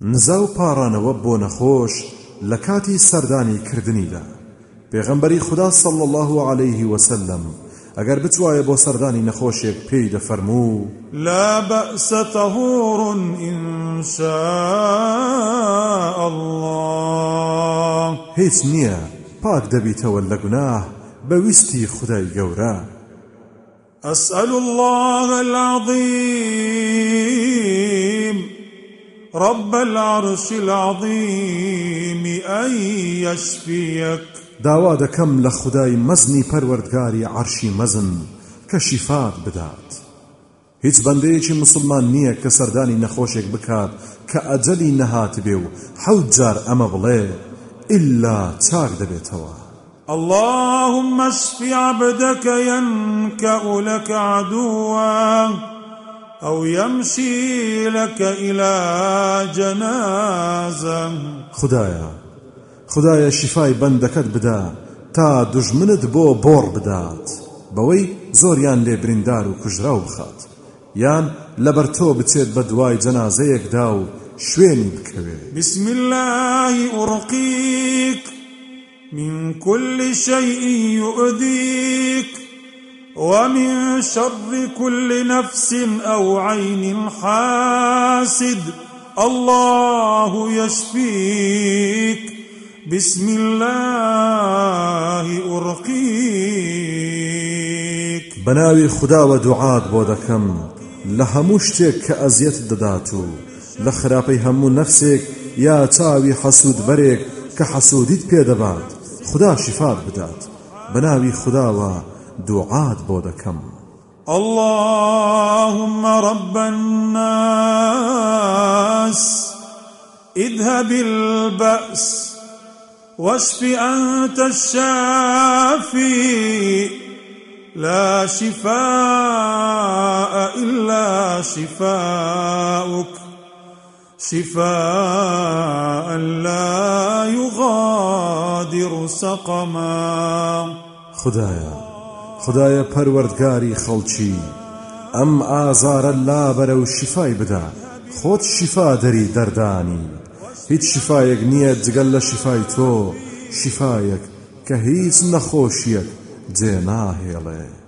نزا و پاڕانەوە بۆ نەخۆش لە کاتی سەردانی کردنیدا. پێغەمبەری خدا صلی الله عليه وسلم ئەگەر بتوایە بۆ سەردانی نەخۆشێک پێی دەفەرموو. لا بأس طهور إن شاء الله. هیچ نییە پاک دەبیتەوە لە گوناه بەویستی خدای گەورە. أسأل الله العظيم. رب العرش العظيم أن يشفيك. داوا دەکەم لە خدای مەزنی پەروەردگاری عەرشی مەزن کە شیفات بدات هیچ بەندەیەکی مسلمان نییە کە سەردانی نەخۆشێک بکات کە ئەجەلی نەهات بێ و حەوت جار ئەمە بڵێ ئللا چاک دەبێتەوە اللهم اشف عبدك ينكأ لك عدوا. أو يمشي لك إلى جنازة. خدایا خدایا شیفای بەندەکەت بدا تا دژمنت بۆ بۆڕ بدات. بەوەی زۆریان لێ بریندار و کوژرا و بخات. یان لەبەر تۆ بچێت بە دوای جەنازەیەکدا و شوێنی بسم الله أرقيك من كل شيء يؤذيك. ومن شر كل نفس أو عين حاسد. الله يشفيك. بسم الله أرقيك. بەناوی خداوە دوعات بۆ دەکەم لە هەموو شتێک کە ئەزیەت دەدات و لە خراپەی هەموو نەفسێک یا چاوی حەسوودیت پێدەبات خدا شفات بدات. دوعات بۆ دەکەم اللهم رب الناس اذهب البأس واشف أنت الشافي. لا شفاء إلا شفاؤك شفاء لا يغادر سقما. خدایا خدایە پەروەردگاری خەڵکی. ئەم ئازارە لابەرە و شیفای بدا. خۆت شیفا دەری دەردانی. هیچ شیفایەک نییە جگەل لە شیفای تۆ. شیفایەک کە هیچ نەخۆشیەک جێ ناهێڵێ.